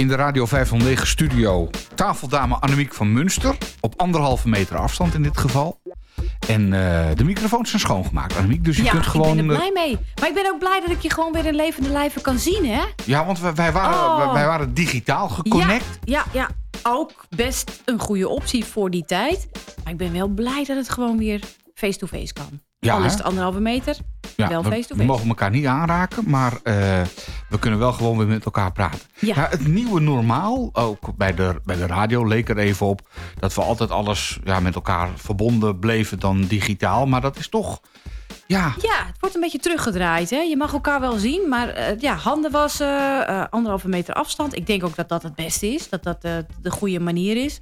In de Radio 509 studio tafeldame Annemiek van Munster. Op anderhalve meter afstand in dit geval. En eh, de microfoons zijn schoongemaakt, Annemiek. Dus je ja, kunt gewoon... ik ben er eh, blij mee. Maar ik ben ook blij dat ik je gewoon weer in levende lijven kan zien, hè? Ja, want wij, wij waren, Oh. wij, waren digitaal geconnect. Ja, ja, ja, ook best een goede optie voor die tijd. Maar ik ben wel blij dat het gewoon weer face-to-face kan. Ja, Al is het anderhalve meter, Ja, wel we- mogen elkaar niet aanraken, maar eh, we kunnen wel gewoon weer met elkaar praten. Ja. Ja, het nieuwe normaal, ook bij de, bij de radio, leek er even op... dat we altijd alles ja, met elkaar verbonden bleven dan digitaal. Maar dat is toch... Ja, Ja, het wordt een beetje teruggedraaid. Hè? Je mag elkaar wel zien, maar eh, ja, handen wassen, eh, anderhalve meter afstand. Ik denk ook dat dat het beste is, dat dat de goede manier is.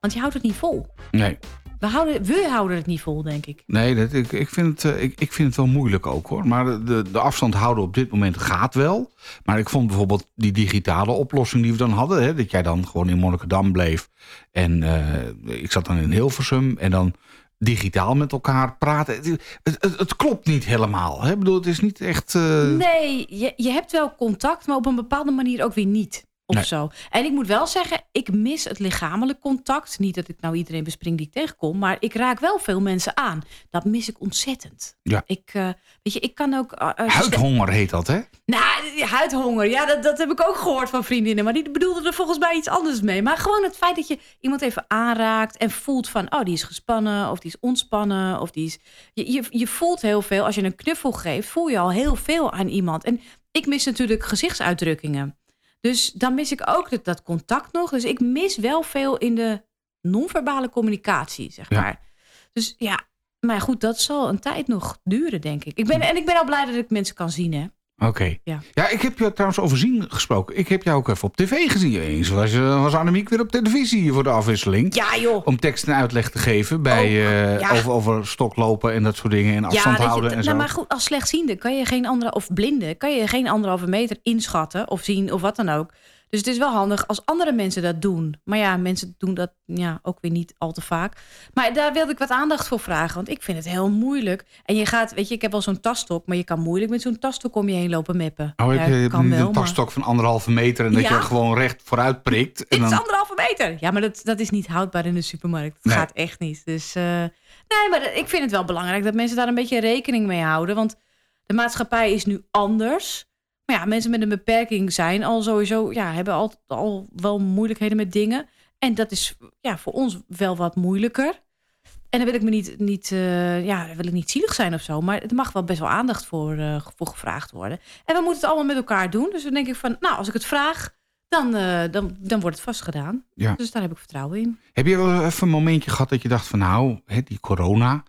Want je houdt het niet vol. nee. We houden, we houden het niet vol, denk ik. Nee, dat, ik, ik, vind het, eh, ik, ik vind het wel moeilijk ook hoor. Maar de, de afstand houden op dit moment gaat wel. Maar ik vond bijvoorbeeld die digitale oplossing die we dan hadden. Hè, dat jij dan gewoon in Monnikendam bleef. En eh, ik zat dan in Hilversum. En dan digitaal met elkaar praten. Het, het, klopt niet helemaal. Hè? Ik bedoel, het is niet echt... eh, Nee, je, je hebt wel contact, maar op een bepaalde manier ook weer niet. Of Nee. zo. En ik moet wel zeggen, ik mis het lichamelijk contact. Niet dat ik nou iedereen bespring die ik tegenkom, maar ik raak wel veel mensen aan. Dat mis ik ontzettend. Ja. Ik, eh, weet je, ik kan ook. eh, eh, Huidhonger heet dat, hè? Nou, huidhonger. Ja, dat, dat heb ik ook gehoord van vriendinnen. Maar die bedoelden er volgens mij iets anders mee. Maar gewoon het feit dat je iemand even aanraakt en voelt van... oh, die is gespannen of die is ontspannen. Of die is... je, je, je voelt heel veel. Als je een knuffel geeft, voel je al heel veel aan iemand. En ik mis natuurlijk gezichtsuitdrukkingen. Dus dan mis ik ook dat, dat contact nog. Dus ik mis wel veel in de non-verbale communicatie, zeg Ja. maar. Dus ja, maar goed, dat zal een tijd nog duren, denk ik. ik ben, en ik ben al blij dat ik mensen kan zien, hè. Oké. Ja. ja, ik heb je trouwens over zien gesproken. Ik heb jou ook even op tv gezien. Eens was, eh, was Annemiek weer op televisie voor de afwisseling. Ja, joh. Om tekst en uitleg te geven bij, Ook, eh, ja. over, over stoklopen en dat soort dingen. En afstand je, houden en nou, zo. maar goed, als slechtziende kan je geen andere, of blinde, kan je geen anderhalve meter inschatten of zien of wat dan ook. Dus het is wel handig als andere mensen dat doen. Maar ja, mensen doen dat ja, ook weer niet al te vaak. Maar daar wilde ik wat aandacht voor vragen, want ik vind het heel moeilijk. En je gaat, weet je, ik heb wel zo'n tasstok, maar je kan moeilijk met zo'n tasstok om je heen lopen meppen. Oh, heb Ja, je, je kan een, wel, een maar- takstok van anderhalve meter en dat Ja. je gewoon recht vooruit prikt. En Dit is anderhalve meter. Ja, maar dat, dat is niet houdbaar in de supermarkt. Dat Nee. gaat echt niet. Dus eh, nee, maar ik vind het wel belangrijk dat mensen daar een beetje rekening mee houden. Want de maatschappij is nu anders. Maar ja, mensen met een beperking zijn al sowieso, ja, hebben al, al wel moeilijkheden met dingen. En dat is ja, voor ons wel wat moeilijker. En dan wil ik me niet, niet, eh, ja, dan wil ik niet zielig zijn of zo. Maar er mag wel best wel aandacht voor, eh, voor gevraagd worden. En we moeten het allemaal met elkaar doen. Dus dan denk ik van, nou, als ik het vraag, dan, eh, dan, dan wordt het vast gedaan. Ja. Dus daar heb ik vertrouwen in. Heb je wel even een momentje gehad dat je dacht van nou, hè, die corona.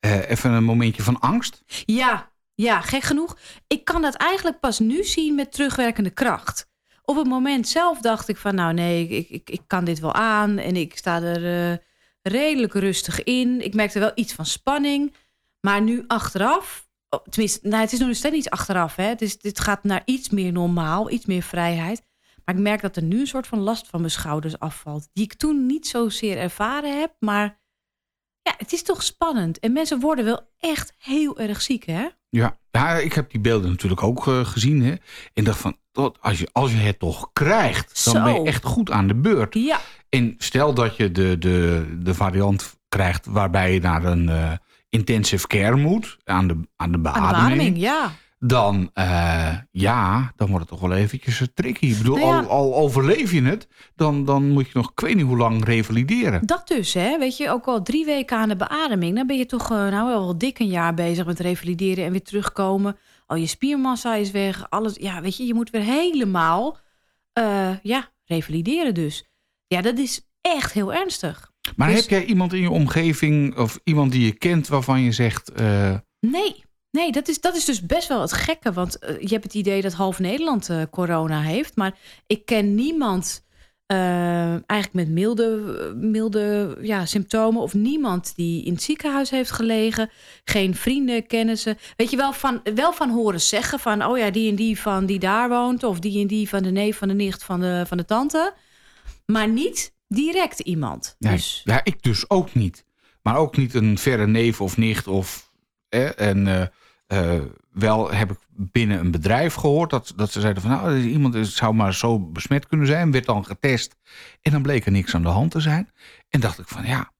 even een momentje van angst? Ja, ja, gek genoeg. Ik kan dat eigenlijk pas nu zien met terugwerkende kracht. Op het moment zelf dacht ik van, nou nee, ik, ik, ik kan dit wel aan. En ik sta er eh, redelijk rustig in. Ik merkte wel iets van spanning. Maar nu achteraf, oh, tenminste, nou, het is nog steeds iets achteraf. Hè. Dit gaat naar iets meer normaal, iets meer vrijheid. Maar ik merk dat er nu een soort van last van mijn schouders afvalt. Die ik toen niet zozeer ervaren heb. Maar ja, het is toch spannend. En mensen worden wel echt heel erg ziek, hè? Ja. ja, ik heb die beelden natuurlijk ook eh, gezien. Hè, en dacht van, tot, als, je, als je het toch krijgt, dan Zo. ben je echt goed aan de beurt. Ja, En stel dat je de, de, de variant krijgt waarbij je naar een eh, intensive care moet, aan de, aan de aan de beademing, ja. Dan, eh, ja, dan wordt het toch wel eventjes eh, tricky. Ik bedoel, Nou ja. al, al overleef je het, dan, dan moet je nog ik weet niet hoe lang revalideren. Dat dus, hè. Weet je, ook al drie weken aan de beademing... dan ben je toch eh, nou wel dik een jaar bezig met revalideren en weer terugkomen. Al je spiermassa is weg, alles. Ja, weet je, je moet weer helemaal, ja, revalideren dus. Ja, dat is echt heel ernstig. Maar Dus- heb jij iemand in je omgeving of iemand die je kent waarvan je zegt... Nee, nee dat, is, dat is dus best wel het gekke. Want eh, je hebt het idee dat half Nederland eh, corona heeft. Maar ik ken niemand eh, eigenlijk met milde, milde ja, symptomen. Of niemand die in het ziekenhuis heeft gelegen. Geen vrienden, kennissen. Weet je wel van, wel van horen zeggen van... oh ja, die en die van die daar woont. Of die en die van de neef, van de nicht, van de, van de tante. Maar niet direct iemand. nee, Dus, Ja, ik dus ook niet. Maar ook niet een verre neef of nicht of... en, eh, eh, wel heb ik binnen een bedrijf gehoord dat, dat ze zeiden van nou, iemand zou maar zo besmet kunnen zijn, werd dan getest en dan bleek er niks aan de hand te zijn. En dacht ik van ja,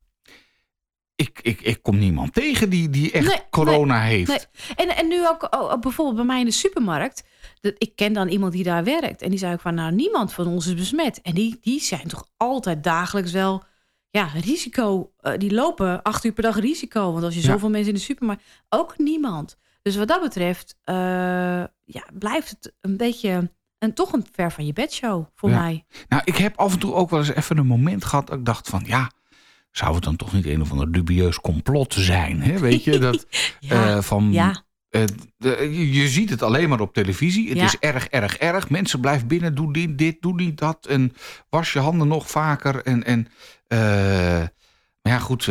ik, ik, ik kom niemand tegen die, die echt corona heeft. Nee. En, en nu ook, ook, bijvoorbeeld bij mij in de supermarkt. Dat, ik ken dan iemand die daar werkt. En die zei ook van, nou, niemand van ons is besmet. En die, die zijn toch altijd dagelijks wel ja, risico. Uh, die lopen acht uur per dag risico. Want als je zoveel mensen in de supermarkt... Ook niemand. Dus wat dat betreft uh, ja, blijft het een beetje... En toch een ver van je bedshow voor mij. Nou, ik heb af en toe ook wel eens even een moment gehad... dat ik dacht van, ja zou het dan toch niet een of ander dubieus complot zijn? Hè? Weet je, dat ja, uh, van... Ja. Uh, de, je ziet het alleen maar op televisie. Het ja. is erg, erg, erg. Mensen blijven binnen, doe dit, dit, doe niet dat. En was je handen nog vaker. En, en uh, maar ja, goed,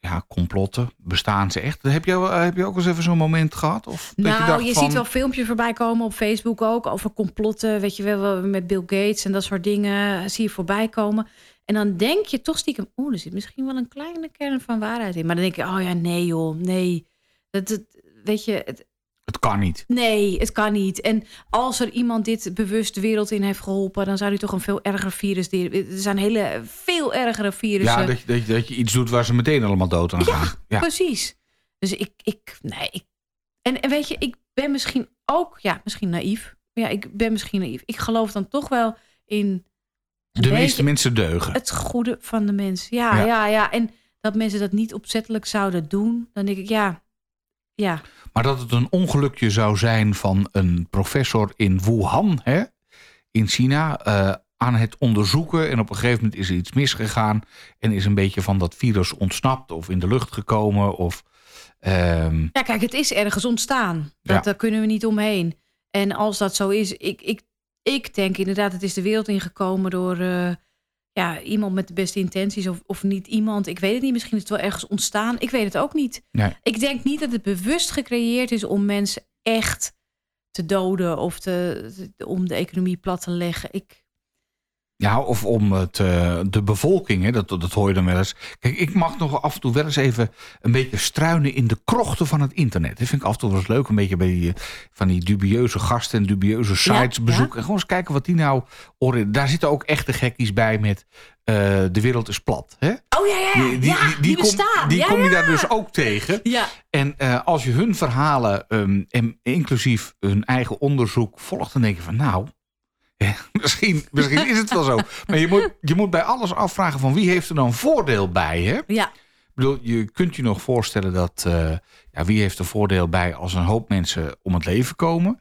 ja, complotten, bestaan ze echt? Heb je, heb je ook eens even zo'n moment gehad? Of nou, je, dacht je van... ziet wel filmpjes voorbij komen op Facebook ook... over complotten, weet je wel, met Bill Gates en dat soort dingen... zie je voorbij komen. En dan denk je toch stiekem, oeh, er zit misschien wel een kleine kern van waarheid in. Maar dan denk je, oh ja, nee joh, nee. Dat, dat, weet je... Het, het kan niet. Nee, het kan niet. En als er iemand dit bewust de wereld in heeft geholpen... dan zou hij toch een veel erger virus... Er zijn hele veel ergere virussen. Ja, dat je, dat je, dat je iets doet waar ze meteen allemaal dood aan gaan. Ja, precies. Dus ik... ik nee, ik, en, en weet je, ik ben misschien ook... Ja, misschien naïef. Ja, ik ben misschien naïef. Ik geloof dan toch wel in de meeste mensen deugen. Het goede van de mens. Ja, ja, ja, En dat mensen dat niet opzettelijk zouden doen, dan denk ik, ja, ja. Maar dat het een ongelukje zou zijn van een professor in Wuhan, hè, in China, uh, aan het onderzoeken. En op een gegeven moment is er iets misgegaan en is een beetje van dat virus ontsnapt of in de lucht gekomen. Of, um... Ja, kijk, het is ergens ontstaan. Dat, ja. Daar kunnen we niet omheen. En als dat zo is, ik, ik ik denk inderdaad, het is de wereld ingekomen door uh, ja, iemand met de beste intenties of, of niet iemand. Ik weet het niet, misschien is het wel ergens ontstaan. Ik weet het ook niet. Nee. Ik denk niet dat het bewust gecreëerd is om mensen echt te doden of te, om de economie plat te leggen. Ik, ja, of om het, uh, de bevolking, hè, dat, dat hoor je dan wel eens. Kijk, ik mag nog af en toe wel eens even een beetje struinen in de krochten van het internet. Dat vind ik af en toe wel eens leuk, een beetje bij die, van die dubieuze gasten en dubieuze sites ja, bezoeken. En gewoon eens kijken wat die nou... Daar zitten ook echte gekkies bij met uh, de wereld is plat. Hè? Oh ja, ja, die, die, ja, die, die, kom, die ja, kom je daar dus ook tegen. Ja. En uh, als je hun verhalen, um, en inclusief hun eigen onderzoek volgt, dan denk je van nou... misschien, misschien is het wel zo. Maar je moet, je moet bij alles afvragen van wie heeft er dan voordeel bij. Hè? Ja. Ik bedoel, je kunt je nog voorstellen dat... Uh, ja, wie heeft er voordeel bij als een hoop mensen om het leven komen?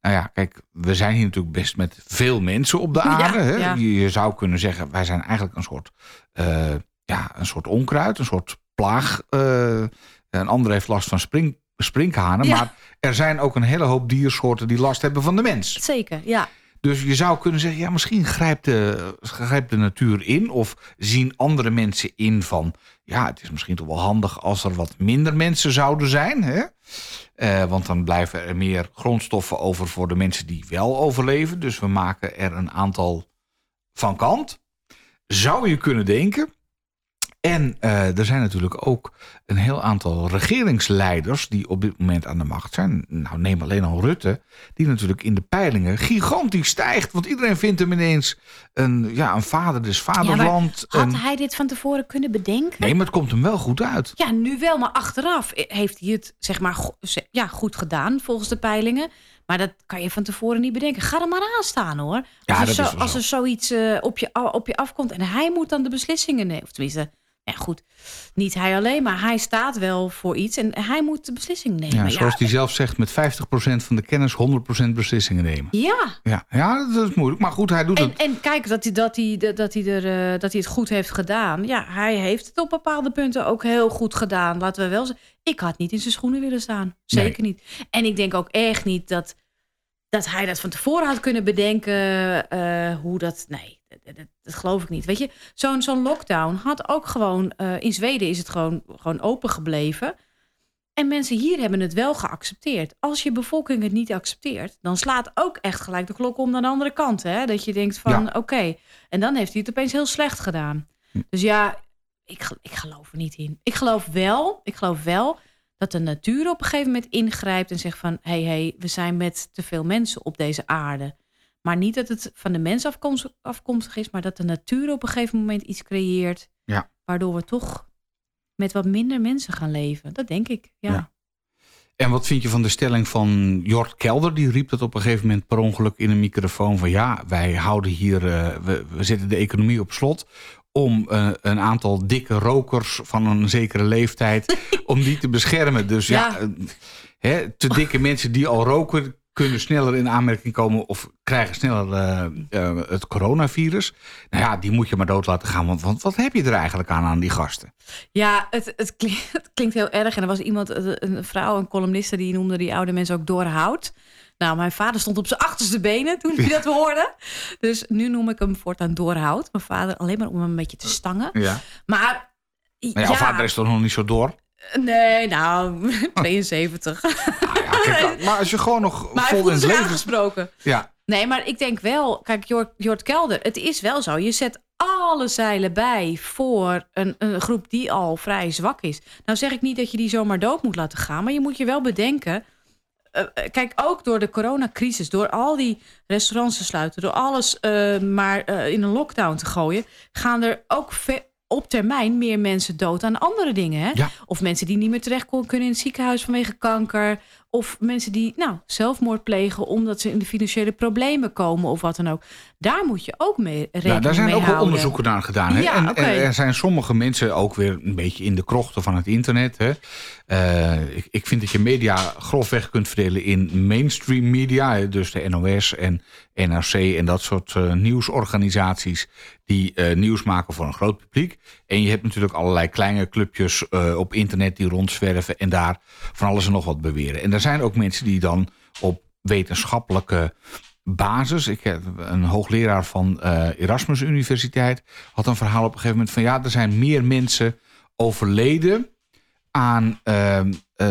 Nou ja, kijk, we zijn hier natuurlijk best met veel mensen op de aarde. Ja, hè? Ja. Je zou kunnen zeggen, wij zijn eigenlijk een soort, uh, ja, een soort onkruid, een soort plaag. Uh, een ander heeft last van spring, sprinkhanen. Ja. Maar er zijn ook een hele hoop diersoorten die last hebben van de mens. Zeker, ja. Dus je zou kunnen zeggen, ja, misschien grijpt de, grijpt de natuur in. Of zien andere mensen in van, ja, het is misschien toch wel handig als er wat minder mensen zouden zijn. Hè? Uh, want dan blijven er meer grondstoffen over voor de mensen die wel overleven. Dus we maken er een aantal van kant. Zou je kunnen denken. En uh, er zijn natuurlijk ook een heel aantal regeringsleiders die op dit moment aan de macht zijn. Nou, neem alleen al Rutte, die natuurlijk in de peilingen gigantisch stijgt. Want iedereen vindt hem ineens een, ja, een vader des vaderland. Ja, had een... hij dit van tevoren kunnen bedenken? Nee, maar het komt hem wel goed uit. Ja, nu wel, maar achteraf heeft hij het zeg maar ja, goed gedaan volgens de peilingen. Maar dat kan je van tevoren niet bedenken. Ga er maar aan staan hoor. Ja, als, er, zo, als er zoiets uh, op, je, op je afkomt en hij moet dan de beslissingen nemen. Of tenminste, ja, goed, niet hij alleen, maar hij staat wel voor iets en hij moet de beslissing nemen. Ja, zoals ja. hij zelf zegt, met 50% van de kennis 100% beslissingen nemen. Ja. ja. Ja, dat is moeilijk. Maar goed, hij doet en, het. En kijk, dat hij, dat, hij, dat, hij er, uh, dat hij het goed heeft gedaan. Ja, hij heeft het op bepaalde punten ook heel goed gedaan. Laten we wel zeggen. Ik had niet in zijn schoenen willen staan. Zeker nee. niet. En ik denk ook echt niet dat, dat hij dat van tevoren had kunnen bedenken. Uh, hoe dat. Nee, dat, dat, dat, geloof ik niet. Weet je, zo'n zo'n lockdown had ook gewoon... Uh, in Zweden is het gewoon, gewoon open gebleven. En mensen hier hebben het wel geaccepteerd. Als je bevolking het niet accepteert... dan slaat ook echt gelijk de klok om naar de andere kant. Hè? Dat je denkt van, ja. oké. Okay. En dan heeft hij het opeens heel slecht gedaan. Hm. Dus ja, ik, ik geloof er niet in. Ik geloof wel, ik geloof wel dat de natuur op een gegeven moment ingrijpt en zegt van hé, hey, hey, we zijn met te veel mensen op deze aarde. Maar niet dat het van de mens afkomstig is, maar dat de natuur op een gegeven moment iets creëert. Ja. Waardoor we toch met wat minder mensen gaan leven. Dat denk ik. Ja. Ja. En wat vind je van de stelling van Jort Kelder? Die riep dat op een gegeven moment per ongeluk in een microfoon van ja, wij houden hier, uh, we, we zetten de economie op slot om uh, een aantal dikke rokers van een zekere leeftijd, om die te beschermen. Dus ja, ja uh, hè, te dikke mensen die al roken, kunnen sneller in aanmerking komen of krijgen sneller uh, uh, het coronavirus. Nou ja, die moet je maar dood laten gaan. Want, want wat heb je er eigenlijk aan aan die gasten? Ja, het, het, klinkt, het klinkt heel erg. En er was iemand, een vrouw, een columniste, die noemde die oude mensen ook doorhout. Nou, mijn vader stond op zijn achterste benen toen hij dat hoorde. Dus nu noem ik hem voortaan doorhout. Mijn vader alleen maar om hem een beetje te stangen. Ja. Maar... Maar jouw ja, vader is toch nog niet zo door? Nee, nou, 72. Ah, ja, kijk, maar als je gewoon nog maar vol in het leven... gesproken. Ja. Nee, maar ik denk wel... Kijk, Jort, Jort Kelder, het is wel zo. Je zet alle zeilen bij voor een, een groep die al vrij zwak is. Nou zeg ik niet dat je die zomaar dood moet laten gaan. Maar je moet je wel bedenken... Uh, kijk, ook door de coronacrisis, door al die restaurants te sluiten, door alles uh, maar uh, in een lockdown te gooien, gaan er ook op termijn meer mensen dood aan andere dingen. Hè? Ja. Of mensen die niet meer terecht kunnen in het ziekenhuis vanwege kanker. Of mensen die nou, zelfmoord plegen omdat ze in de financiële problemen komen of wat dan ook. Daar moet je ook mee rekening nou, Daar zijn mee ook wel onderzoeken naar gedaan. Hè? Ja, en, er zijn sommige mensen ook weer een beetje in de krochten van het internet. Hè? Uh, ik, ik vind dat je media grofweg kunt verdelen in mainstream media. Dus de NOS en NRC en dat soort uh, nieuwsorganisaties die uh, nieuws maken voor een groot publiek. En je hebt natuurlijk allerlei kleine clubjes uh, op internet die rondzwerven en daar van alles en nog wat beweren. En er zijn ook mensen die dan op wetenschappelijke basis. Ik heb een hoogleraar van uh, Erasmus Universiteit had een verhaal op een gegeven moment van ja, er zijn meer mensen overleden aan uh,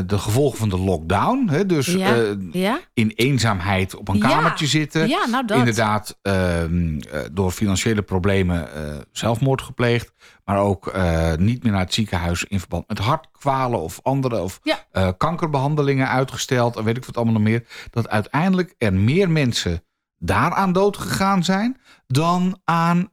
de gevolgen van de lockdown. Hè? Dus Ja, uh, ja? in eenzaamheid op een Ja. kamertje zitten. Nou dat. Inderdaad, ehm, eh, door financiële problemen eh, zelfmoord gepleegd. Maar ook eh, niet meer naar het ziekenhuis in verband met hartkwalen of andere. Of eh, kankerbehandelingen uitgesteld. En weet ik wat allemaal nog meer. Dat uiteindelijk er meer mensen daaraan dood gegaan zijn. dan aan,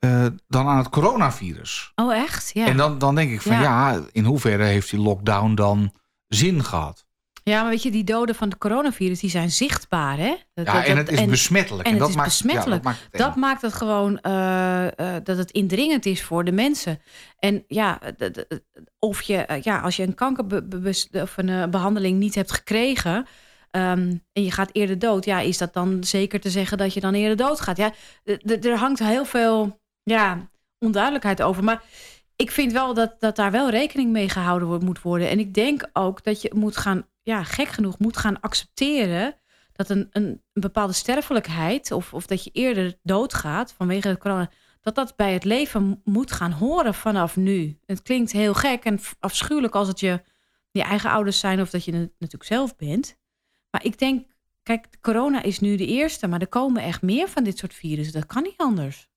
eh, dan aan het coronavirus. Oh, echt? Ja. En dan, dan denk ik van ja. Ja. in hoeverre heeft die lockdown dan zin gehad? Ja, maar weet je, die doden van het coronavirus, die zijn zichtbaar, hè? Dat- Ja, dat- en het is besmettelijk. en het dat is maakt, besmettelijk. Ja, dat maakt het Dat maakt het gewoon eh, eh, dat het indringend is voor de mensen. En ja, of je, ja als je een kankerbes- of een eh, behandeling niet hebt gekregen. ehm, en je gaat eerder dood, ja, is dat dan zeker te zeggen dat je dan eerder dood gaat? Ja, er hangt heel veel ja, onduidelijkheid over. Maar ik vind wel dat, dat daar wel rekening mee gehouden moet worden. En ik denk ook dat je moet gaan, ja, gek genoeg, moet gaan accepteren dat een, een, bepaalde sterfelijkheid, of, of dat je eerder doodgaat vanwege corona, dat dat bij het leven moet gaan horen vanaf nu. Het klinkt heel gek en afschuwelijk als het je, je eigen ouders zijn of dat je het natuurlijk zelf bent. Maar ik denk, kijk, corona is nu de eerste, maar er komen echt meer van dit soort virussen. Dat kan niet anders.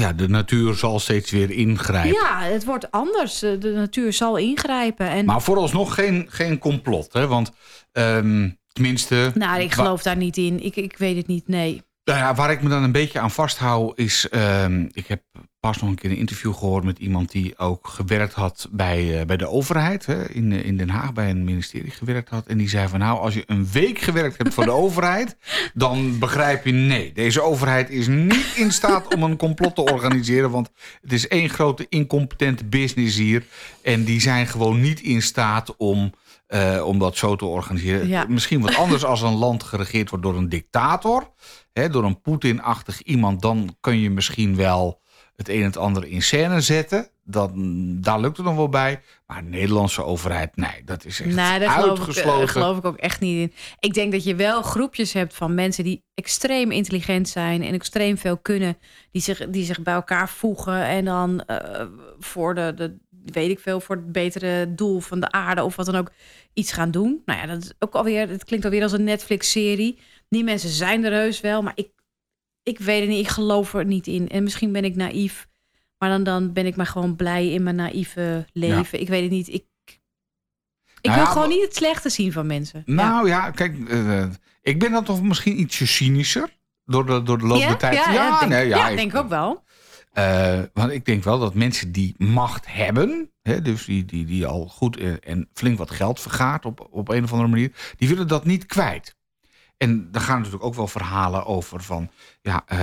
Ja, de natuur zal steeds weer ingrijpen. Ja, het wordt anders. De natuur zal ingrijpen. En Maar vooralsnog geen, geen complot. Hè? Want ehm, tenminste... nou, ik geloof daar niet in. Ik, ik weet het niet, nee. Nou ja, waar ik me dan een beetje aan vasthoud is... ehm, ik heb pas nog een keer een interview gehoord met iemand... die ook gewerkt had bij, eh, bij de overheid. Hè, in, eh, in Den Haag bij een ministerie gewerkt had. En die zei van nou, als je een week gewerkt hebt voor de overheid... dan begrijp je nee, deze overheid is niet in staat om een complot te organiseren. Want het is één grote incompetente business hier. En die zijn gewoon niet in staat om... eh, om dat zo te organiseren. Ja. Misschien wat anders als een land geregeerd wordt door een dictator. Hè, door een Poetin-achtig iemand. Dan kun je misschien wel het een en het ander in scène zetten. Dan, daar lukt het nog wel bij. Maar de Nederlandse overheid, nee, dat is echt Nee, daar geloof ik, uitgesloten. eh, geloof ik ook echt niet in. Ik denk dat je wel groepjes hebt van mensen die extreem intelligent zijn en extreem veel kunnen, die zich, die zich bij elkaar voegen en dan eh, voor de, de, weet ik veel, voor het betere doel van de aarde of wat dan ook iets gaan doen. Nou ja, dat is ook alweer, het klinkt alweer als een Netflix-serie. Die mensen zijn er heus wel, maar ik, ik weet het niet, ik geloof er niet in. En misschien ben ik naïef, maar dan, dan ben ik maar gewoon blij in mijn naïeve leven. Ik weet het niet. Ik, Ik Nou wil ja, gewoon niet het slechte zien van mensen. Nou ja, kijk, eh, ik ben dan toch misschien ietsje cynischer door de, door de loop der tijd. Ja, ja, denk, nee, ja, ja, ik- denk ook wel. Eh, want ik denk wel dat mensen die macht hebben, hè, dus die, die, die al goed en, en flink wat geld vergaart op, op een of andere manier, die willen dat niet kwijt. En daar gaan natuurlijk ook wel verhalen over van, ja, eh,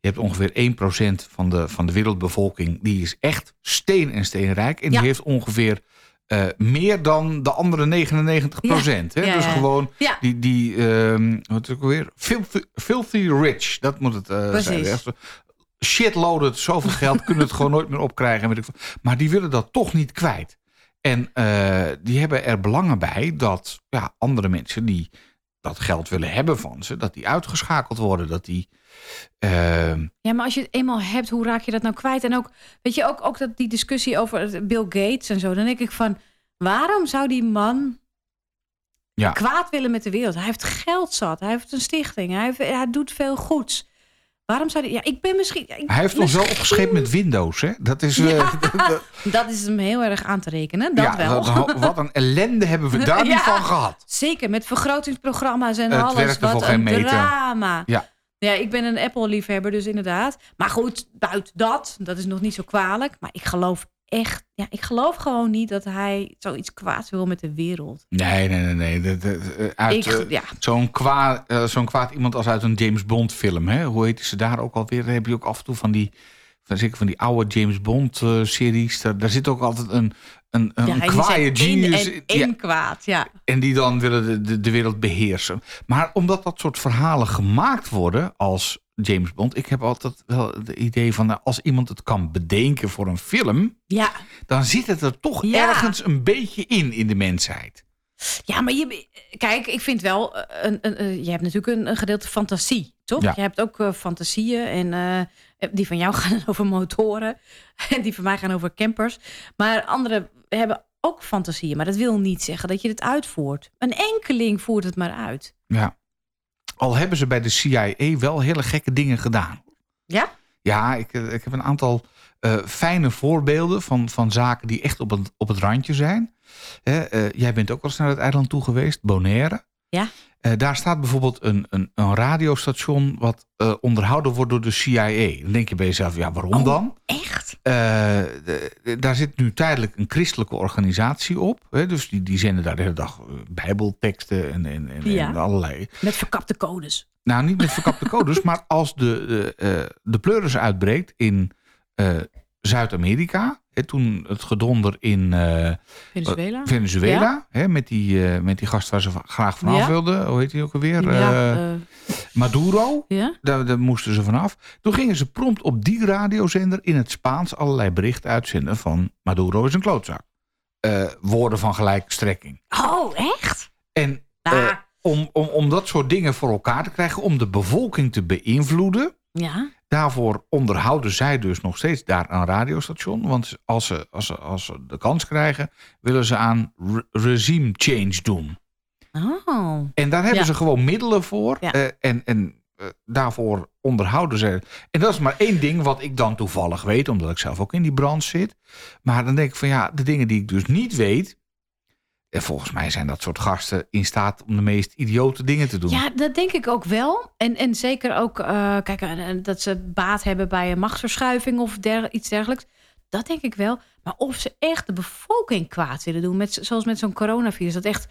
je hebt ongeveer 1% van de, van de wereldbevolking, die is echt steen en steenrijk. En Ja. die heeft ongeveer eh, meer dan de andere 99 procent. Ja, Dus ja. gewoon Ja. die, die ehm, wat is het ook alweer? Filthy, filthy rich, dat moet het eh Precies. zijn. Shitloaded, zoveel geld kunnen het gewoon nooit meer opkrijgen. Maar die willen dat toch niet kwijt. En eh, die hebben er belangen bij dat ja, andere mensen die dat geld willen hebben van ze, dat die uitgeschakeld worden. Dat die. ehm, Ja, maar als je het eenmaal hebt, hoe raak je dat nou kwijt? En ook, weet je, ook, ook dat die discussie over Bill Gates en zo. Dan denk ik van, waarom zou die man Ja. kwaad willen met de wereld? Hij heeft geld zat, hij heeft een stichting, hij, heeft, hij doet veel goeds. Waarom zou die... Ja, ik ben misschien... ik- hij heeft ons wel misschien- opgescheept met Windows, hè? Dat is. eh, dat- Dat is hem heel erg aan te rekenen, dat ja, wel. dat- wat een ellende hebben we daar niet van gehad. Zeker, met vergrotingsprogramma's en Het alles. Wat een drama. Ja. Ja, ik ben een Apple-liefhebber, dus inderdaad. Maar goed, buiten dat, dat is nog niet zo kwalijk. Maar ik geloof echt, ja, ik geloof gewoon niet dat hij zoiets kwaads wil met de wereld. Nee, nee, nee. nee. De- de- de- uit, ik, eh, ja, Zo'n kwaad, eh, zo'n kwaad iemand als uit een James Bond film. Hè? Hoe heet ze daar ook alweer? Dan heb je ook af en toe van die, van, zeker van die oude James Bond eh, series. Daar, daar zit ook altijd een, een, een ja, kwaaie genius. en ja, kwaad, ja. en die dan willen de, de, de wereld beheersen. Maar omdat dat soort verhalen gemaakt worden als James Bond. Ik heb altijd wel het idee van nou, als iemand het kan bedenken voor een film. Ja, Dan zit het er toch Ja. ergens een beetje in, in de mensheid. ja maar je, kijk, ik vind wel, eh, een, een, een- je hebt natuurlijk een, een gedeelte fantasie, toch? Ja. Je hebt ook eh, fantasieën en eh, die van jou gaan over motoren en die van mij gaan over campers. Maar anderen hebben ook fantasieën, maar dat wil niet zeggen dat je het uitvoert. Een enkeling voert het maar uit. Ja. Al hebben ze bij de CIA wel hele gekke dingen gedaan. Ja? Ja, ik, eh, ik heb een aantal eh, fijne voorbeelden van, van zaken die echt op het, op het randje zijn. Hè, eh, jij bent ook wel eens naar het eiland toe geweest, Bonaire. Ja. Eh, daar staat bijvoorbeeld een, een, een radiostation wat eh, onderhouden wordt door de CIA. Dan denk je bij jezelf, ja, waarom Oh. dan? Echt? Eh, de- daar zit nu tijdelijk een christelijke organisatie op. Hè, dus die, die zenden daar de hele dag bijbelteksten en, en, en, Ja. en allerlei. Met verkapte codes. Nou, niet met verkapte codes, maar als de, de, de pleuris uitbreekt in Zuid-Amerika. hè, Toen het gedonder in eh, Venezuela? Venezuela. Hè, met, die, eh, met die gast waar ze graag vanaf Ja. wilden. Hoe heet die ook alweer? ja, Eh, eh, Maduro. ja? Daar, daar moesten ze vanaf. Toen gingen ze prompt op die radiozender in het Spaans allerlei berichten uitzenden van Maduro is een klootzak. Eh, woorden van gelijke strekking. Oh, echt? En eh, om, om, om dat soort dingen voor elkaar te krijgen, om de bevolking te beïnvloeden. ja. Daarvoor onderhouden zij dus nog steeds daar een radiostation. Want als ze, als ze, als ze de kans krijgen, willen ze aan re- regime change doen. Oh. En daar hebben Ja. ze gewoon middelen voor. Ja. eh, en en eh, daarvoor onderhouden ze. En dat is maar één ding wat ik dan toevallig weet, omdat ik zelf ook in die branche zit. Maar dan denk ik van ja, de dingen die ik dus niet weet. En volgens mij zijn dat soort gasten in staat om de meest idiote dingen te doen. Ja, dat denk ik ook wel. En, en zeker ook, eh, kijk, eh, dat ze baat hebben bij een machtsverschuiving of der, iets dergelijks. Dat denk ik wel. Maar of ze echt de bevolking kwaad willen doen, met, zoals met zo'n coronavirus. Dat echt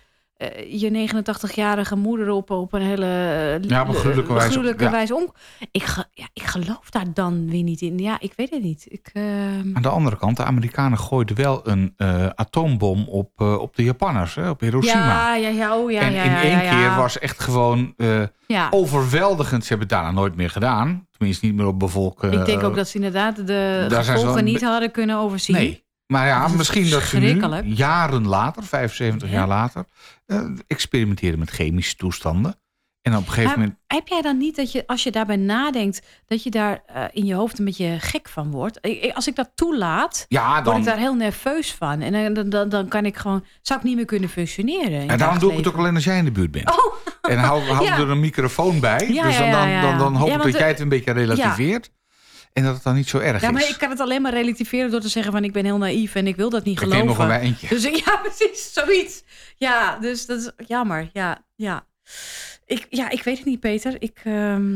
je 89-jarige moeder op, op een hele eh, Ja, gruwelijke wijze. gruwelijke Ja. wijze om. Ik, ge- ja, ik geloof daar dan weer niet in. Ja, ik weet het niet. Ik, eh, Aan de andere kant, de Amerikanen gooiden wel een eh, atoombom op, eh, op de Japanners, hè, op Hiroshima. ja, ja, ja, oh, ja, en ja, in één keer was echt gewoon eh, Ja. overweldigend. Ze hebben het daarna nooit meer gedaan. Tenminste, niet meer op bevolken. ik denk ook dat ze inderdaad de gevolgen niet hadden kunnen overzien. Nee. Maar ja, misschien dat ze nu, jaren later, 75 Ja. jaar later, eh, experimenteren met chemische toestanden. En op een gegeven Maar moment. heb jij dan niet dat je, als je daarbij nadenkt, dat je daar eh, in je hoofd een beetje gek van wordt? Als ik dat toelaat, Ja, word dan. ik daar heel nerveus van. En dan- dan, dan, dan kan ik gewoon, zou ik niet meer kunnen functioneren. En daarom doe ik het ook alleen als jij in de buurt bent. Oh, En hou, hou Ja. er een microfoon bij. Ja, dus dan, dan, dan, dan hoop ik dat jij het een beetje relativeert. En dat het dan niet zo erg Ja, is. maar ik kan het alleen maar relativeren door te zeggen van ik ben heel naïef en ik wil dat niet Ik neem nog geloven. een wijntje. Dus ik- ja, precies, zoiets. Ja, dus dat is jammer. Ja, ja. Ik, ja, ik weet het niet, Peter. Ik, ehm,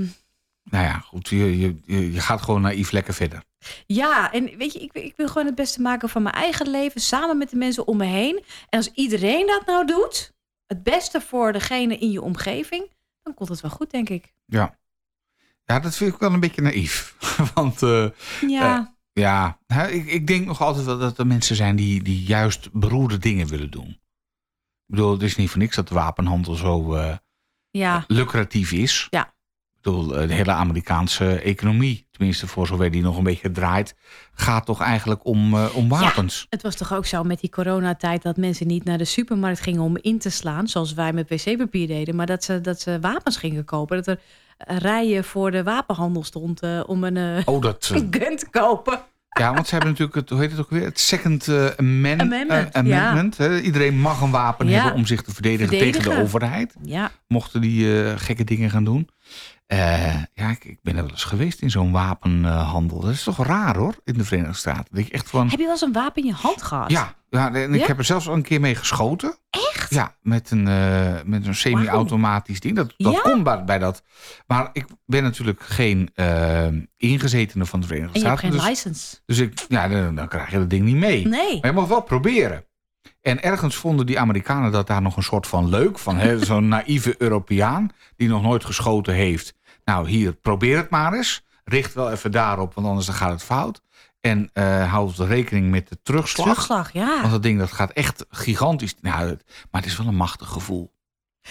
Nou ja, goed. Je, je, je je gaat gewoon naïef lekker verder. ja, en weet je, ik, ik wil gewoon het beste maken van mijn eigen leven samen met de mensen om me heen. En als iedereen dat nou doet, het beste voor degene in je omgeving, dan komt het wel goed, denk ik. Ja. Ja, dat vind ik wel een beetje naïef. Want eh, Ja, ja, hè, ik, ik denk nog altijd wel dat er mensen zijn die, die juist beroerde dingen willen doen. Ik bedoel, het is niet voor niks dat de wapenhandel zo eh, ja, lucratief is. Ja. Bedoel, eh, de hele Amerikaanse economie, tenminste voor zover die nog een beetje draait, gaat toch eigenlijk om, eh, om wapens. het was toch ook zo met die coronatijd dat mensen niet naar de supermarkt gingen om in te slaan, zoals wij met wc-papier deden, maar dat ze, dat ze wapens gingen kopen. Dat er rijen voor de wapenhandel stond eh, om een, Oh, dat. een gun te kopen. ja, want ze hebben natuurlijk het, hoe heet het ook weer? Het Second Amen- Amendment, amendment. Iedereen mag een wapen Ja. hebben om zich te verdedigen, tegen de overheid. Ja, Mochten die gekke dingen gaan doen. Eh, ja, ik, ik ben er wel eens geweest in zo'n wapenhandel. Dat is toch raar hoor, in de Verenigde Staten. Dat echt van. heb je wel eens een wapen in je hand gehad? Ja, ja en ik Ja? heb er zelfs al een keer mee geschoten. Echt? Ja, met een, eh, met een semi-automatisch ding. Dat, dat Ja? kon bij, dat. Maar ik ben natuurlijk geen eh, ingezetene van de Verenigde En je hebt Staten. geen Dus, license. dus ik, ja, dan, dan krijg je dat ding niet mee. Nee. Maar je mag wel proberen. En ergens vonden die Amerikanen dat daar nog een soort van leuk van. Zo'n naïeve Europeaan die nog nooit geschoten heeft. Nou, hier, probeer het maar eens. Richt wel even daarop, want anders dan gaat het fout. En eh houd rekening met de terugslag. Terugslag, ja. Want dat ding dat gaat echt gigantisch. Nou, maar het is wel een machtig gevoel.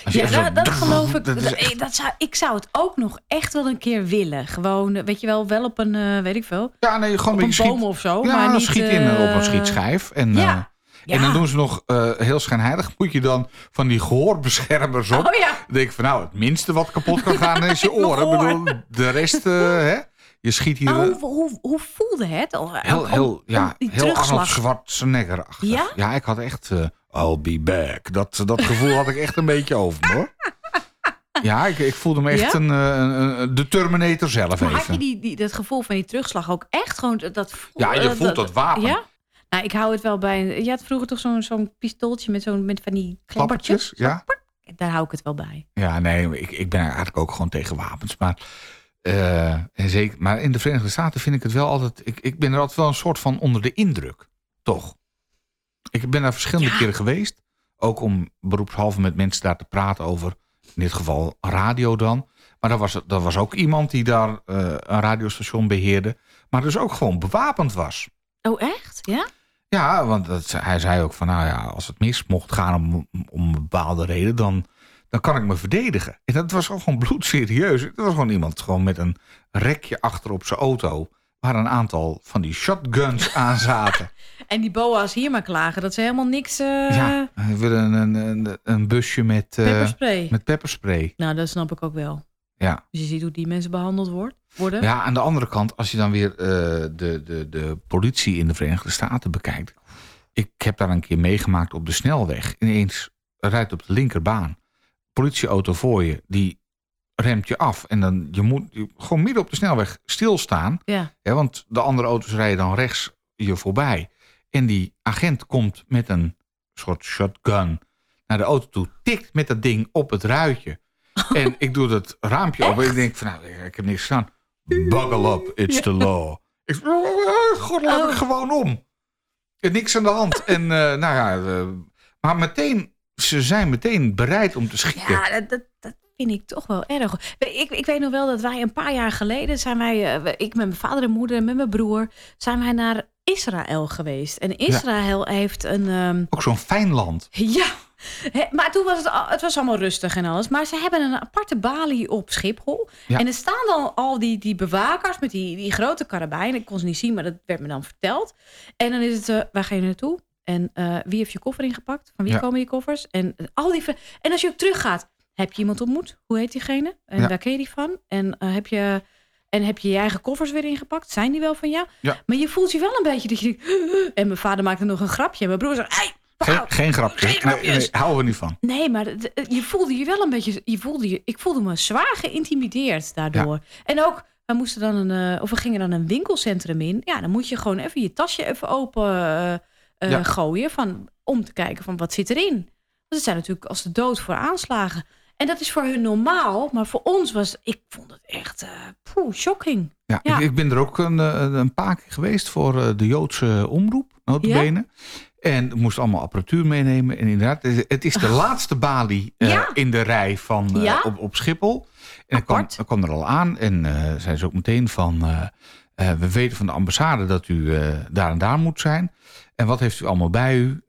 Ja, dat, dat geloof ik. Dat is Dat, echt- dat zou, ik zou het ook nog echt wel een keer willen. Gewoon, eh, weet je wel, wel op een, eh, weet ik veel, ja, nee, gewoon op een boom schiet. of zo. Ja, maar niet, schiet in eh, op een eh, schietschijf. En, Ja. Eh, en dan doen ze nog eh, heel schijnheilig. Moet je dan van die gehoorbeschermers op. Oh ja. Dan denk ik van nou, het minste wat kapot kan gaan is je oren. Ik bedoel, de rest, eh, hè? Je schiet hier Maar eh, hoe, hoe, hoe voelde het? Heel, om- heel, om ja, heel Arnold. Schwarzenegger achter. Ja? Ja, ik had echt, eh, I'll be back. Dat, dat gevoel had ik echt een beetje over me, hoor. Ja, ik, ik voelde me echt Ja? een, eh, een, een- de Terminator zelf Maar even. had je die, die, dat gevoel van die terugslag ook echt gewoon dat Ja, je eh, voelt dat wapen. Ja? Nou, ik hou het wel bij. Je had vroeger toch zo'n zo'n pistooltje met, zo'n met van die klappertjes. Klappertjes, ja. Daar hou ik het wel bij. Ja, nee, ik, ik ben eigenlijk ook gewoon tegen wapens. Maar, eh, en zeker, maar in de Verenigde Staten vind ik het wel altijd... Ik, ik ben er altijd wel een soort van onder de indruk. Toch? Ik ben daar verschillende Ja. keren geweest. Ook om beroepshalve met mensen daar te praten over... In dit geval radio dan. Maar er was, er was ook iemand die daar eh, een radiostation beheerde. Maar dus ook gewoon bewapend was. Oh, echt? Ja? Ja, want dat, hij zei ook van, nou ja, als het mis mocht gaan om, om een bepaalde reden, dan, dan kan ik me verdedigen. En dat was gewoon bloedserieus. Het was gewoon iemand gewoon met een rekje achter op zijn auto, waar een aantal van die shotguns aan zaten. En die boa's hier maar klagen dat ze helemaal niks. eh ja, wilde een, een, een, busje met, eh, pepperspray. met pepperspray. Nou, dat snap ik ook wel. Ja. Dus je ziet hoe die mensen behandeld wordt, worden. ja, aan de andere kant, als je dan weer eh, de, de, de politie in de Verenigde Staten bekijkt. Ik heb daar een keer meegemaakt op de snelweg. Ineens rijdt op de linkerbaan. Politieauto voor je, die remt je af. En dan je moet je gewoon midden op de snelweg stilstaan. Ja. Hè, want de andere auto's rijden dan rechts je voorbij. En die agent komt met een soort shotgun naar de auto toe. Tikt met dat ding op het ruitje. En ik doe dat raampje open. En ik denk van, nou, ik heb niks gedaan. Buckle up, it's the law. Ik god, laat Oh. ik gewoon om. En niks aan de hand. En eh, nou ja, eh, maar meteen, ze zijn meteen bereid om te schieten. Ja, dat, dat, dat vind ik toch wel erg. Ik, ik weet nog wel dat wij een paar jaar geleden zijn wij, eh, ik met mijn vader en moeder en met mijn broer, zijn wij naar Israël geweest. En Israël heeft een, ehm, Ook zo'n fijn land. ja, Maar toen was het, al- het was allemaal rustig en alles. Maar ze hebben een aparte balie op Schiphol. Ja. En er staan dan al die, die bewakers met die, die grote karabijnen. Ik kon ze niet zien, maar dat werd me dan verteld. En dan is het, eh, waar ga je naartoe? En eh, wie heeft je koffer ingepakt? Van wie Ja. komen je koffers? En, eh, al die, en als je ook teruggaat, heb je iemand ontmoet? Hoe heet diegene? En Ja. waar ken je die van? En, heb je, en heb je je eigen koffers weer ingepakt? Zijn die wel van jou? Ja. Maar je voelt je wel een beetje dat je denkt... En mijn vader maakte nog een grapje. En mijn broer zei... Hey, Geen, wauw." geen grapjes. Geen grapjes. Nee, nee, houden we niet van. Nee, maar je voelde je wel een beetje. Je voelde je, ik voelde me zwaar geïntimideerd daardoor. En ook We moesten dan een, eh, of we gingen dan een winkelcentrum in. Ja, dan moet je gewoon even je tasje even open eh, eh, Ja. gooien. Van, om te kijken van wat zit erin. Want het zijn natuurlijk als de dood voor aanslagen. En dat is voor hun normaal. Maar voor ons was, ik vond het echt, poeh, shocking. Ja, Ja. Ik, ik ben er ook een, een paar keer geweest voor de Joodse omroep, notabene. En moest allemaal apparatuur meenemen. En inderdaad, het is- de laatste balie eh, Ja. in de rij van, eh, Ja. op, op Schiphol. En ik kwam, er al aan en eh zei ze ook meteen van... we weten van de ambassade dat u daar en daar moet zijn. En wat heeft u allemaal bij u?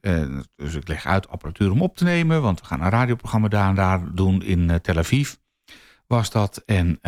Dus ik leg uit apparatuur om op te nemen. Want we gaan een radioprogramma daar en daar doen in Tel Aviv. Was dat. En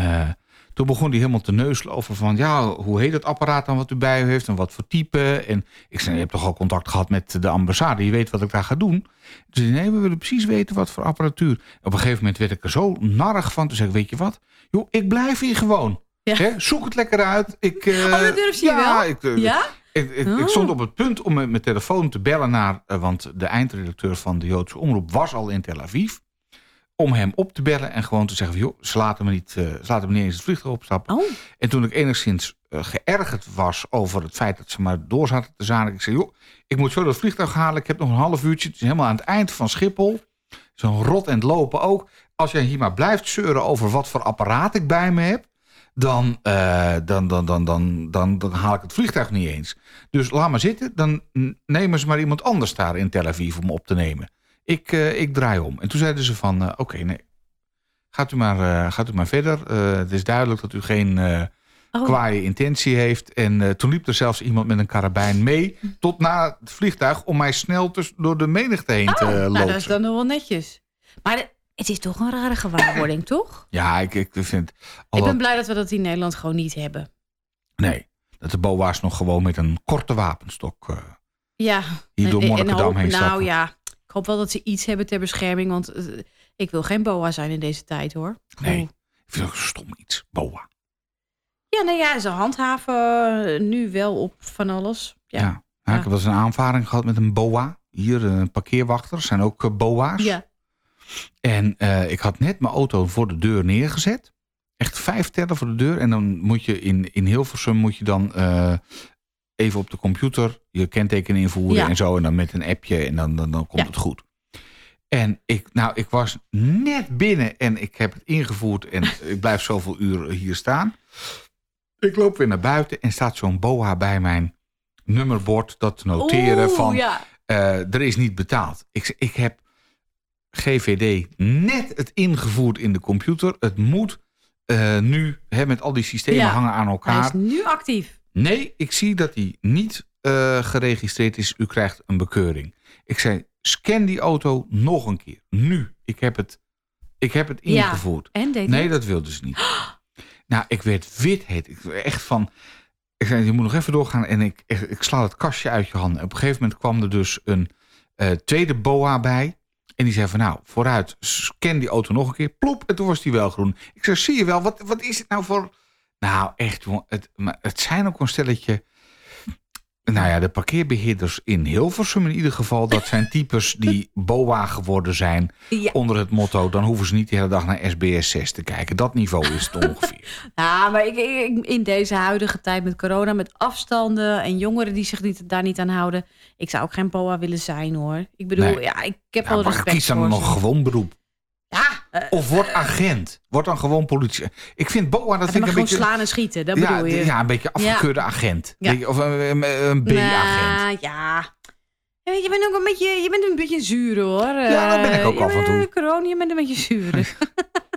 toen begon hij helemaal te neuselen over van... ja, hoe heet het apparaat dan wat u bij u heeft en wat voor type? En ik zei, je hebt toch al contact gehad met de ambassade? Je weet wat ik daar ga doen? Dus nee, we willen precies weten wat voor apparatuur. Op een gegeven moment werd ik er zo narrig van. Toen zei ik, weet je wat? Joh, ik blijf hier gewoon. Ja. Zoek het lekker uit. Ik, eh, Oh, dat durft hij ja, wel? Ik, eh, Ja? ik, ik, Oh. ik stond op het punt om met mijn telefoon te bellen naar... eh, want de eindredacteur van de Joodse Omroep was al in Tel Aviv. Om hem op te bellen en gewoon te zeggen... van, joh, ze laten me niet, eh, ze laten me niet eens het vliegtuig opstappen. Oh, En toen ik enigszins eh, geërgerd was over het feit dat ze maar door zaten te zanen. Ik zei, joh, ik moet zo dat vliegtuig halen. Ik heb nog een half uurtje. Het is helemaal aan het eind van Schiphol. Zo'n rot en het lopen ook. Als jij hier maar blijft zeuren over wat voor apparaat ik bij me heb... Dan, eh, dan, dan, dan, dan, dan, dan haal ik het vliegtuig niet eens. Dus laat maar zitten. Dan nemen ze maar iemand anders daar in Tel Aviv om op te nemen. Ik, eh, ik draai om. En toen zeiden ze van, eh, oké, nee. Gaat u, maar, eh, gaat u maar verder. Het is duidelijk dat u geen... oh. kwaaie intentie heeft. En toen liep er zelfs iemand met een karabijn mee tot na het vliegtuig om mij snel tussen, door de menigte heen te Oh, eh, nou, dat is dan nog wel netjes. Maar de- het is toch een rare gewaarwording, toch? Ja, ik, ik vind. Ik ben blij dat we dat in Nederland gewoon niet hebben. nee, dat de BOA's nog gewoon met een korte wapenstok eh, Ja. hier door En- en Monnikendam heen Nou stappen. ja, ik hoop wel dat ze iets hebben ter bescherming. Want eh, ik wil geen boa zijn in deze tijd, hoor. Nee. Ik vind ook stom iets, BOA. Ja, nou ja, ze handhaven eh, nu wel op van alles. Ja. Ja. Ja. Ik heb wel eens een aanvaring gehad met een BOA. Hier, eh, een parkeerwachter, zijn ook eh, BOA's. Ja. En eh, ik had net mijn auto voor de deur neergezet. Echt vijf tellen voor de deur. En dan moet je in, in Hilversum moet je dan eh, even op de computer je kenteken invoeren Ja. en zo. En dan met een appje en dan, dan, dan komt Ja. het goed. En ik, nou, ik was net binnen en ik heb het ingevoerd en ik blijf zoveel uur hier staan. Ik loop weer naar buiten en staat zo'n boa bij mijn nummerbord dat te noteren Oeh, van ja. eh, er is niet betaald. Ik, ik heb GVD net het ingevoerd in de computer. Het moet eh, nu hè, met al die systemen hangen aan Hij elkaar. is nu actief. Nee, ik zie dat hij niet eh, geregistreerd is. U krijgt een bekeuring. Ik zei, scan die auto nog een keer. Nu. Ik heb het, ik heb het Ja. ingevoerd. En deed Nee, dat wilde ze niet. Nou, ik werd wit heet. Ik werd echt van. Ik zei, je moet nog even doorgaan. En ik, ik, ik sla het kastje uit je handen. Op een gegeven moment kwam er dus een eh, tweede boa bij. En die zei van, nou, vooruit, scan die auto nog een keer. Plop, en toen was die wel groen. Ik zei, zie je wel, wat, wat is het nou voor... Nou, echt, jongen, het, maar het zijn ook een stelletje... Nou ja, de parkeerbeheerders in Hilversum in ieder geval... dat zijn types die boa geworden zijn Ja. onder het motto... dan hoeven ze niet de hele dag naar SBS 6 te kijken. Dat niveau is het ongeveer. Ja, maar ik, ik- in deze huidige tijd met corona, met afstanden en jongeren die zich niet, daar niet aan houden. Ik zou ook geen boa willen zijn hoor. Ik bedoel, Nee. ja, ik heb Ja, wel maar respect kies dan voor nog gewoon beroep. Eh, Of word agent. Word dan gewoon politie. Ik vind boa, dat vind ik een gewoon beetje... slaan en schieten, dat ja, bedoel je. ja, een beetje afgekeurde agent. Ja. Of een, een, een B-agent. Nou, ja. Ja, Je bent ook een beetje, je bent een beetje zuur hoor. Ja, dat ben ik Eh, ook je af en toe. Corona, je bent een beetje zuur.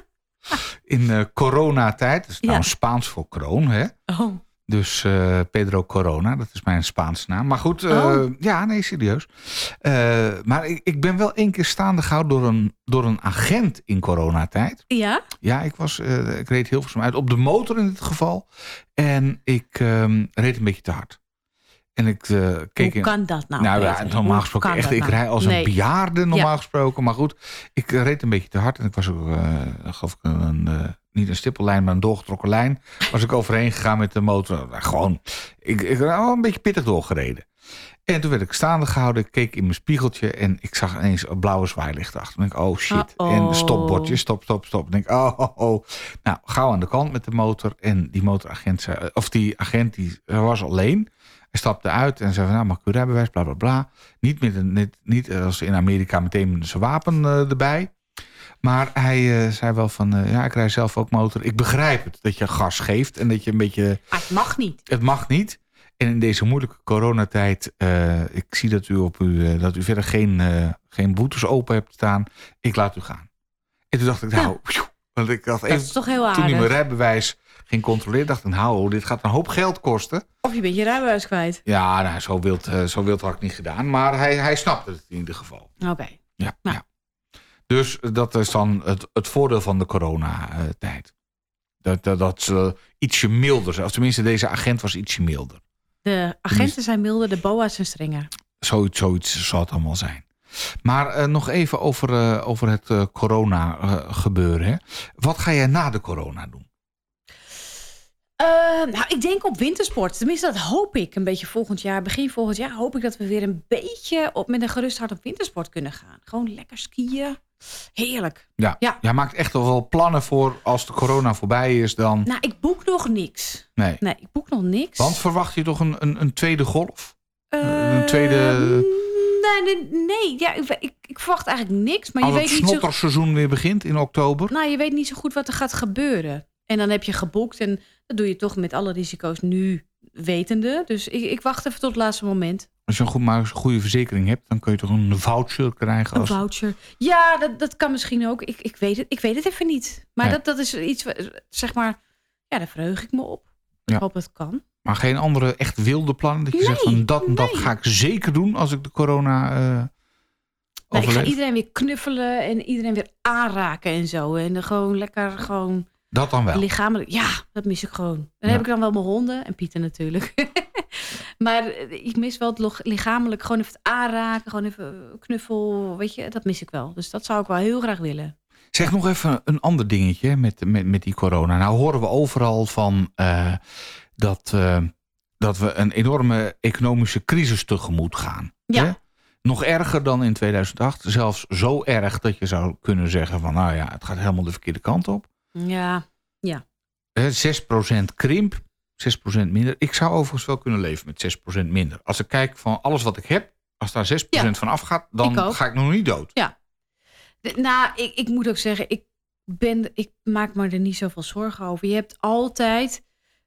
In eh, coronatijd. Dat is nou. Spaans voor kroon, hè? Oh, Dus eh, Pedro Corona, dat is mijn Spaanse naam. Maar goed, eh, Oh. ja, nee, serieus. Eh, maar ik, ik ben wel één keer staande gehouden door een, door een agent in coronatijd. ja? Ja, ik, was, ik reed heel veel uit. Op de motor in dit geval. En ik ehm, reed een beetje te hard. En ik eh, keek Hoe kan dat nou? nou ja, normaal gesproken echt. Ik nou? rij als Nee. een bejaarde normaal gesproken. Maar goed, ik reed een beetje te hard. En ik was ook, geloof ik, een, niet een stippellijn, maar een doorgetrokken lijn. Was ik overheen gegaan met de motor. Nou, gewoon, ik, ik had wel een beetje pittig doorgereden. En toen werd ik staande gehouden. Ik keek in mijn spiegeltje en ik zag ineens een blauwe zwaailicht achter. Ik denk, oh shit. Uh-oh. En een stopbordje, stop, stop, stop. Ik denk, oh, oh, oh. Nou, gauw aan de kant met de motor. En die motoragent zei, of die agent, die was alleen. Hij stapte uit en zei van, nou, mag ik uw rijbewijs, bla, bla, bla. Niet, met een, niet, niet als in Amerika meteen met zijn wapen eh, erbij. Maar hij eh, zei wel van, eh, ja, ik rij zelf ook motor. Ik begrijp het, dat je gas geeft en dat je een beetje... Maar het mag niet. Het mag niet. En in deze moeilijke coronatijd, eh ik zie dat u, op u, dat u verder geen, geen boetes open hebt staan. Ik laat u gaan. En toen dacht ik, nou, want ik Dat even, is toch heel toen hij mijn rijbewijs ging controleren, dacht ik, nou, dit gaat een hoop geld kosten. Of je bent je rijbewijs kwijt. Ja, nou, zo wild, zo wild had ik niet gedaan. Maar hij, hij snapte het in ieder geval. Oké. Ja, Nou. ja. Dus dat is dan het, het voordeel van de coronatijd. Dat, dat, dat ze ietsje milder zijn. Of tenminste, deze agent was ietsje milder. De agenten zijn milder, de boa's zijn strenger. Zoiets, zoiets zal het allemaal zijn. Maar eh, nog even over, eh, over het eh, corona gebeuren. Hè. Wat ga jij na de corona doen? Eh, nou, ik denk op wintersport. Tenminste, dat hoop ik een beetje volgend jaar. Begin volgend jaar hoop ik dat we weer een beetje op, met een gerust hart op wintersport kunnen gaan. Gewoon lekker skiën. Heerlijk. Ja, Ja. jij maakt echt wel plannen voor als de corona voorbij is dan... Nou, ik boek nog niks. Nee. Nee, ik boek nog niks. Want verwacht je toch een, een, een tweede golf? Een tweede- Nee, nee, nee. Ja, ik, ik, ik verwacht eigenlijk niks. Maar je Als het weet, niet zo, snotterseizoen weer begint in oktober? nou, je weet niet zo goed wat er gaat gebeuren. En dan heb je geboekt. En dat doe je toch met alle risico's nu wetende. Dus ik, ik wacht even tot het laatste moment. Als je een, goed, maar een goede verzekering hebt, dan kun je toch een voucher krijgen? Een Als... voucher. Ja, dat, dat kan misschien ook. Ik, ik, weet het, ik weet het even niet. Maar dat, dat is iets, zeg maar... Ja, daar verheug ik me op. Ja. Ik hoop dat het kan. Maar geen andere echt wilde plannen? Dat je zegt van dat en dat ga ik zeker doen als ik de corona eh Nee, ik ga iedereen weer knuffelen en iedereen weer aanraken en zo. En dan gewoon lekker gewoon Dat dan wel. lichamelijk. Ja, dat mis ik gewoon. Dan Ja. heb ik dan wel mijn honden en Pieter natuurlijk. maar eh, ik mis wel het lichamelijk. Gewoon even het aanraken, gewoon even knuffel. Weet je, dat mis ik wel. Dus dat zou ik wel heel graag willen. Zeg nog even een ander dingetje met, met, met die corona. Nou horen we overal van eh, dat, eh, dat we een enorme economische crisis tegemoet gaan. Ja. Hè? Nog erger dan in 2008. Zelfs zo erg dat je zou kunnen zeggen van nou ja, het gaat helemaal de verkeerde kant op. Ja, Hè, 6% krimp, 6% minder. Ik zou overigens wel kunnen leven met 6% minder. Als ik kijk van alles wat ik heb, als daar 6% Ja. van afgaat, dan ga ik nog niet dood. De- nou, ik, ik moet ook zeggen, ik, ben, ik maak me er niet zoveel zorgen over. Je hebt altijd,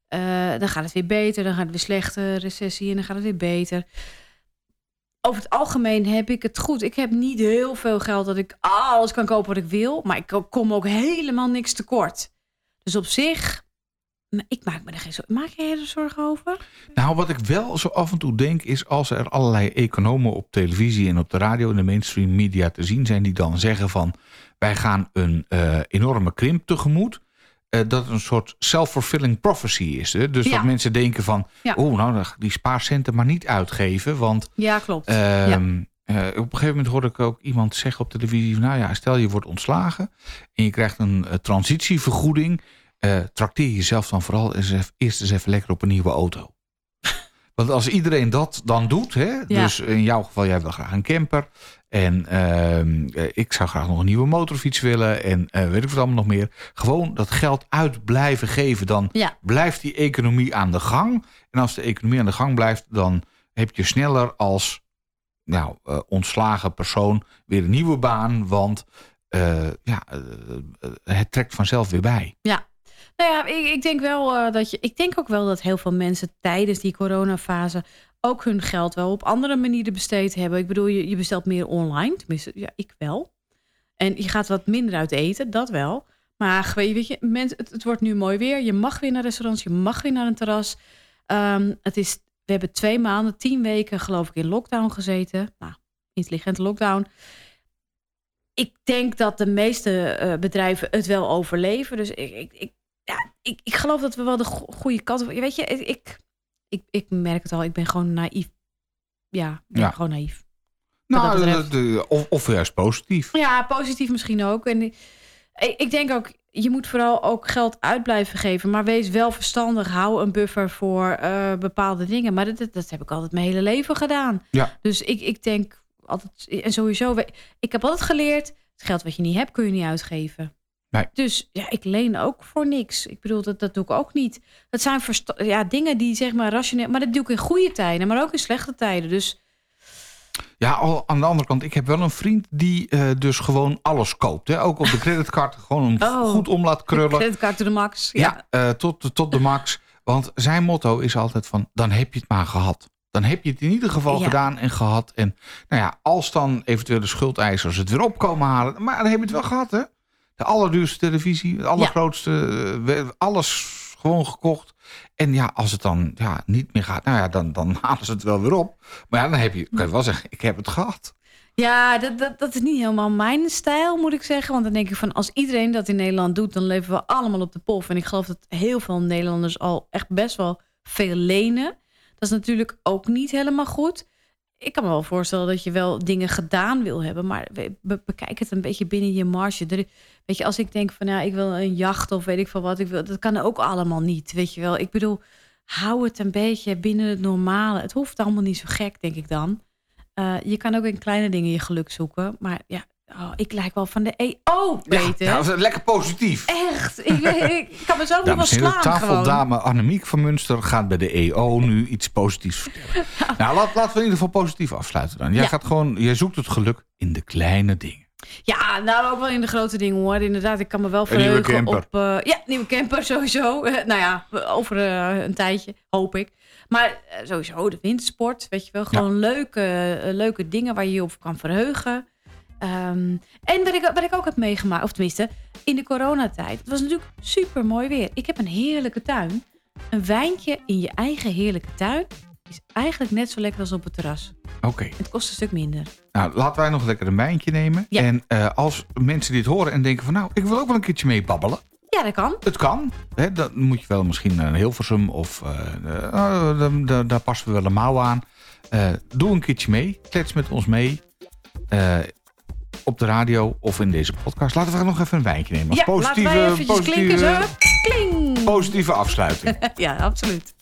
eh, dan gaat het weer beter, dan gaat het weer slechter, recessie en dan gaat het weer beter. Over het algemeen heb ik het goed. Ik heb niet heel veel geld dat ik alles kan kopen wat ik wil, maar ik kom ook helemaal niks tekort. Dus op zich, ik maak me er geen zorgen. Maak jij er zorgen over? Nou, wat ik wel zo af en toe denk is als er allerlei economen op televisie en op de radio en de mainstream media te zien zijn die dan zeggen van wij gaan een eh, enorme krimp tegemoet. Eh, dat het een soort self-fulfilling prophecy is. Hè? Dus Ja. dat mensen denken van, Ja. oh nou, die spaarcenten maar niet uitgeven. Want Ja, klopt. Ehm, eh, op een gegeven moment hoorde ik ook iemand zeggen op televisie: Nou ja, stel je wordt ontslagen en je krijgt een eh, transitievergoeding. trakteer jezelf dan vooral eens even, eerst eens even lekker op een nieuwe auto. Want als iedereen dat dan doet, hè, dus in jouw geval, jij wil graag een camper. En ehm, eh, ik zou graag nog een nieuwe motorfiets willen. En eh, weet ik wat allemaal nog meer. Gewoon dat geld uit blijven geven. Dan Ja. blijft die economie aan de gang. En als de economie aan de gang blijft, dan heb je sneller als nou, eh, ontslagen persoon weer een nieuwe baan. Want ja, het trekt vanzelf weer bij. Nou ja, ik, ik denk wel eh, dat je. Ik denk ook wel dat heel veel mensen tijdens die coronafase ook hun geld wel op andere manieren besteed hebben. Ik bedoel, je, je bestelt meer online. Tenminste, ja, ik wel. En je gaat wat minder uit eten, dat wel. Maar weet je, mensen, het, wordt nu mooi weer. Je mag weer naar restaurants, je mag weer naar een terras. Ehm, het is, we hebben twee maanden, tien weken geloof ik in lockdown gezeten. Nou, intelligente lockdown. Ik denk dat de meeste eh, bedrijven het wel overleven. Dus ik, ik, ik, ik, ik geloof dat we wel de go- goede kant op. Weet je, ik, ik, ik merk het al. Ik ben gewoon naïef. Ja, ik ben Ja. gewoon naïef. Nou, dat of, of juist positief. Ja, positief misschien ook. En ik, ik denk ook, je moet vooral ook geld uit blijven geven. Maar wees wel verstandig. Hou een buffer voor eh, bepaalde dingen. Maar dat, dat, heb ik altijd mijn hele leven gedaan. Ja. Dus ik, ik denk altijd... En sowieso... Ik heb altijd geleerd... Het geld wat je niet hebt, kun je niet uitgeven. Nee. Dus ja, ik leen ook voor niks. Ik bedoel, dat, dat doe ik ook niet. Dat zijn ja, dingen die zeg maar rationeel... Maar dat doe ik in goede tijden, maar ook in slechte tijden. Dus Ja, al, aan de andere kant, ik heb wel een vriend die eh, dus gewoon alles koopt. Hè? Ook op de creditcard, gewoon hem Oh. goed om laat krullen. creditcard to the max. Ja, eh, tot, tot de max. Want zijn motto is altijd van, dan heb je het maar gehad. Dan heb je het in ieder geval Ja. gedaan en gehad. En nou ja, als dan eventuele schuldeisers het weer opkomen halen. Maar dan heb je het wel gehad, hè? De allerduurste televisie, het allergrootste, eh, alles gewoon gekocht. En ja, als het dan ja, niet meer gaat, nou ja, dan, dan halen ze het wel weer op. Maar ja, dan heb je, kan je wel zeggen, ik heb het gehad. Ja, dat, dat, dat is niet helemaal mijn stijl, moet ik zeggen. Want dan denk ik van, als iedereen dat in Nederland doet... dan leven we allemaal op de pof. En ik geloof dat heel veel Nederlanders al echt best wel veel lenen. Dat is natuurlijk ook niet helemaal goed. Ik kan me wel voorstellen dat je wel dingen gedaan wil hebben... maar bekijk het een beetje binnen je marge. Er- weet je, als ik denk van, ja, ik wil een jacht of weet ik veel wat... Ik wil, dat kan ook allemaal niet, weet je wel. Ik bedoel, hou het een beetje binnen het normale. Het hoeft allemaal niet zo gek, denk ik dan. Eh, je kan ook in kleine dingen je geluk zoeken. Maar ja, oh, ik lijk wel van de EO, Peter. Ja, dat is lekker positief. Echt. Ik, weet- ik kan mezelf niet wel slaan gewoon. tafeldame Annemiek van Munster gaat bij de EO nu iets positiefs vertellen. nou, laat, laten we in ieder geval positief afsluiten dan. Jij, Ja. gaat gewoon, jij zoekt het geluk in de kleine dingen. Ja, nou ook wel in de grote dingen hoor. Inderdaad, ik kan me wel verheugen camper. op... eh, ja, nieuwe camper sowieso. Eh, nou ja, over eh, een tijdje, hoop ik. Maar sowieso de wintersport, weet je wel. Gewoon leuke, leuke dingen waar je je op kan verheugen. Ehm, en wat ik, wat ik ook heb meegemaakt, of tenminste, in de coronatijd. Het was natuurlijk super mooi weer. Ik heb een heerlijke tuin. Een wijntje in je eigen heerlijke tuin is eigenlijk net zo lekker als op het terras. Oké, Het kost een stuk minder. nou laten wij nog lekker een wijntje nemen. Ja. En eh, als mensen dit horen en denken van nou, ik wil ook wel een keertje mee babbelen. Ja, dat kan. Het kan. Hè, dan moet je wel misschien naar een Hilversum of eh, eh, daar- passen we wel een mouw aan. Eh, doe een keertje mee. Klets met ons mee. Op de radio of in deze podcast. Laten we nog even een wijntje nemen. Als Ja, laten wij eventjes klinken zo. Kling! positieve afsluiting. Ja, absoluut.